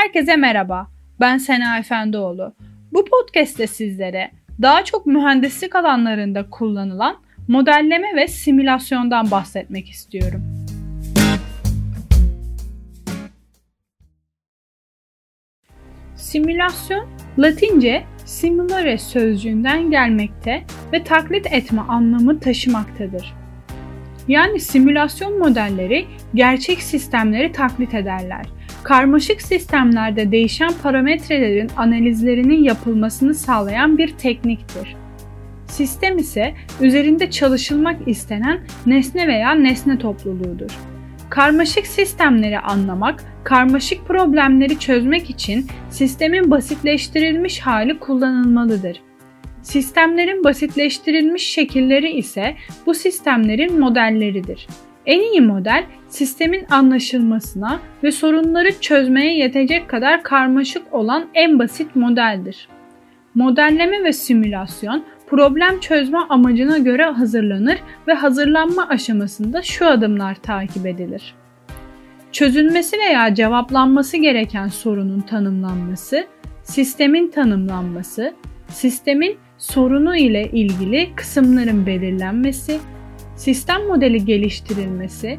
Herkese merhaba. Ben Sena Efendioğlu. Bu podcast'te sizlere daha çok mühendislik alanlarında kullanılan modelleme ve simülasyondan bahsetmek istiyorum. Simülasyon, Latince simulare sözcüğünden gelmekte ve taklit etme anlamı taşımaktadır. Yani simülasyon modelleri gerçek sistemleri taklit ederler. Karmaşık sistemlerde değişen parametrelerin analizlerinin yapılmasını sağlayan bir tekniktir. Sistem ise üzerinde çalışılmak istenen nesne veya nesne topluluğudur. Karmaşık sistemleri anlamak, karmaşık problemleri çözmek için sistemin basitleştirilmiş hali kullanılmalıdır. Sistemlerin basitleştirilmiş şekilleri ise bu sistemlerin modelleridir. En iyi model sistemin anlaşılmasına ve sorunları çözmeye yetecek kadar karmaşık olan en basit modeldir. Modelleme ve simülasyon problem çözme amacına göre hazırlanır ve hazırlanma aşamasında şu adımlar takip edilir. Çözülmesi veya cevaplanması gereken sorunun tanımlanması, sistemin tanımlanması, sistemin sorunu ile ilgili kısımların belirlenmesi, sistem modeli geliştirilmesi,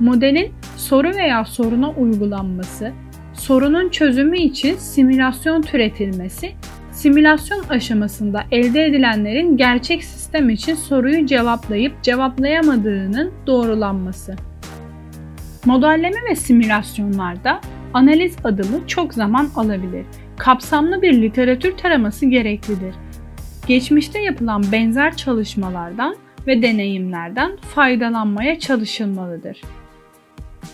modelin soru veya soruna uygulanması, sorunun çözümü için simülasyon türetilmesi, simülasyon aşamasında elde edilenlerin gerçek sistem için soruyu cevaplayıp cevaplayamadığının doğrulanması. Modelleme ve simülasyonlarda analiz adımı çok zaman alabilir. Kapsamlı bir literatür taraması gereklidir. Geçmişte yapılan benzer çalışmalardan ve deneyimlerden faydalanmaya çalışılmalıdır.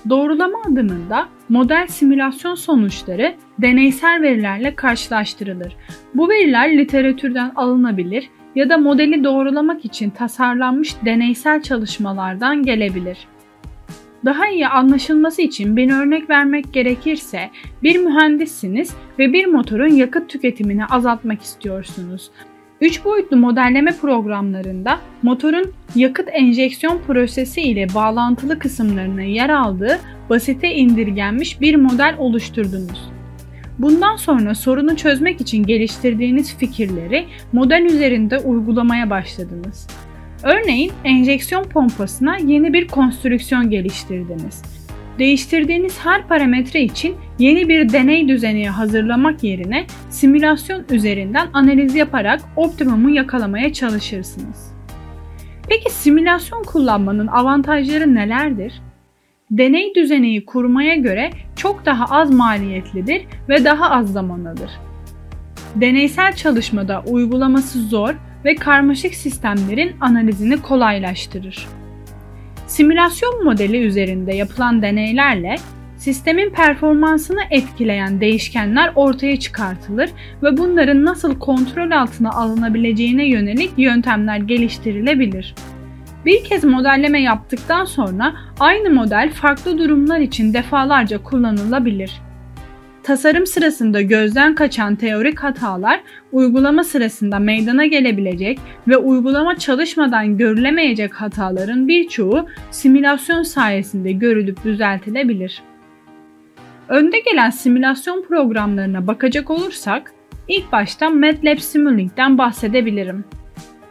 Doğrulama adımında model simülasyon sonuçları deneysel verilerle karşılaştırılır. Bu veriler literatürden alınabilir ya da modeli doğrulamak için tasarlanmış deneysel çalışmalardan gelebilir. Daha iyi anlaşılması için bir örnek vermek gerekirse bir mühendissiniz ve bir motorun yakıt tüketimini azaltmak istiyorsunuz. 3 boyutlu modelleme programlarında motorun yakıt enjeksiyon prosesi ile bağlantılı kısımlarına yer aldığı basite indirgenmiş bir model oluşturdunuz. Bundan sonra sorunu çözmek için geliştirdiğiniz fikirleri model üzerinde uygulamaya başladınız. Örneğin enjeksiyon pompasına yeni bir konstrüksiyon geliştirdiniz. Değiştirdiğiniz her parametre için yeni bir deney düzeni hazırlamak yerine simülasyon üzerinden analiz yaparak optimumu yakalamaya çalışırsınız. Peki simülasyon kullanmanın avantajları nelerdir? Deney düzeneyi kurmaya göre çok daha az maliyetlidir ve daha az zaman alır. Deneysel çalışmada uygulaması zor ve karmaşık sistemlerin analizini kolaylaştırır. Simülasyon modeli üzerinde yapılan deneylerle sistemin performansını etkileyen değişkenler ortaya çıkartılır ve bunların nasıl kontrol altına alınabileceğine yönelik yöntemler geliştirilebilir. Bir kez modelleme yaptıktan sonra aynı model farklı durumlar için defalarca kullanılabilir. Tasarım sırasında gözden kaçan teorik hatalar uygulama sırasında meydana gelebilecek ve uygulama çalışmadan görülemeyecek hataların birçoğu simülasyon sayesinde görülüp düzeltilebilir. Önde gelen simülasyon programlarına bakacak olursak ilk başta MATLAB Simulink"'den bahsedebilirim.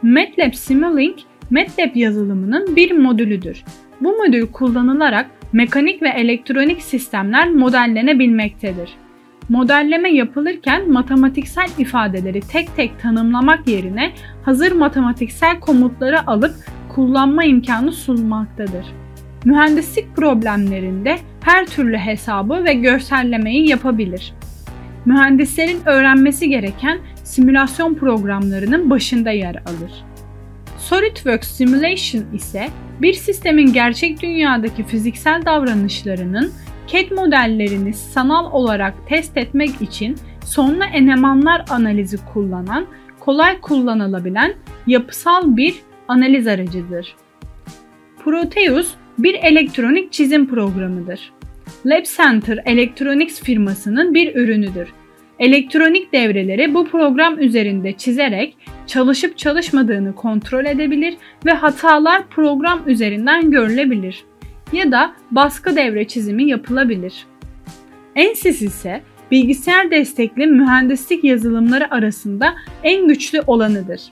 MATLAB Simulink, MATLAB yazılımının bir modülüdür. Bu modül kullanılarak mekanik ve elektronik sistemler modellenebilmektedir. Modelleme yapılırken matematiksel ifadeleri tek tek tanımlamak yerine hazır matematiksel komutları alıp kullanma imkanı sunmaktadır. Mühendislik problemlerinde her türlü hesabı ve görsellemeyi yapabilir. Mühendislerin öğrenmesi gereken simülasyon programlarının başında yer alır. SolidWorks Simulation ise bir sistemin gerçek dünyadaki fiziksel davranışlarının CAD modellerini sanal olarak test etmek için sonlu enemanlar analizi kullanan, kolay kullanılabilen yapısal bir analiz aracıdır. Proteus bir elektronik çizim programıdır. Lab Center Electronics firmasının bir ürünüdür. Elektronik devreleri bu program üzerinde çizerek çalışıp çalışmadığını kontrol edebilir ve hatalar program üzerinden görülebilir ya da baskı devre çizimi yapılabilir. Ensys ise bilgisayar destekli mühendislik yazılımları arasında en güçlü olanıdır.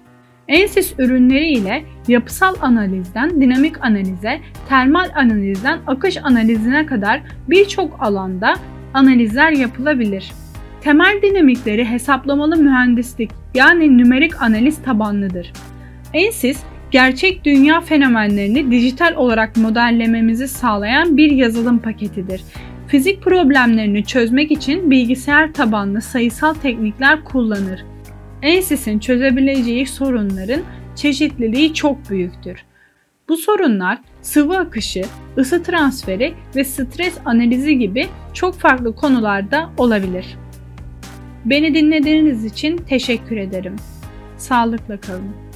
Ensys ürünleri ile yapısal analizden dinamik analize, termal analizden akış analizine kadar birçok alanda analizler yapılabilir. Temel dinamikleri hesaplamalı mühendislik yani nümerik analiz tabanlıdır. Ensys, gerçek dünya fenomenlerini dijital olarak modellememizi sağlayan bir yazılım paketidir. Fizik problemlerini çözmek için bilgisayar tabanlı sayısal teknikler kullanır. Ensys'in çözebileceği sorunların çeşitliliği çok büyüktür. Bu sorunlar sıvı akışı, ısı transferi ve stres analizi gibi çok farklı konularda olabilir. Beni dinlediğiniz için teşekkür ederim. Sağlıkla kalın.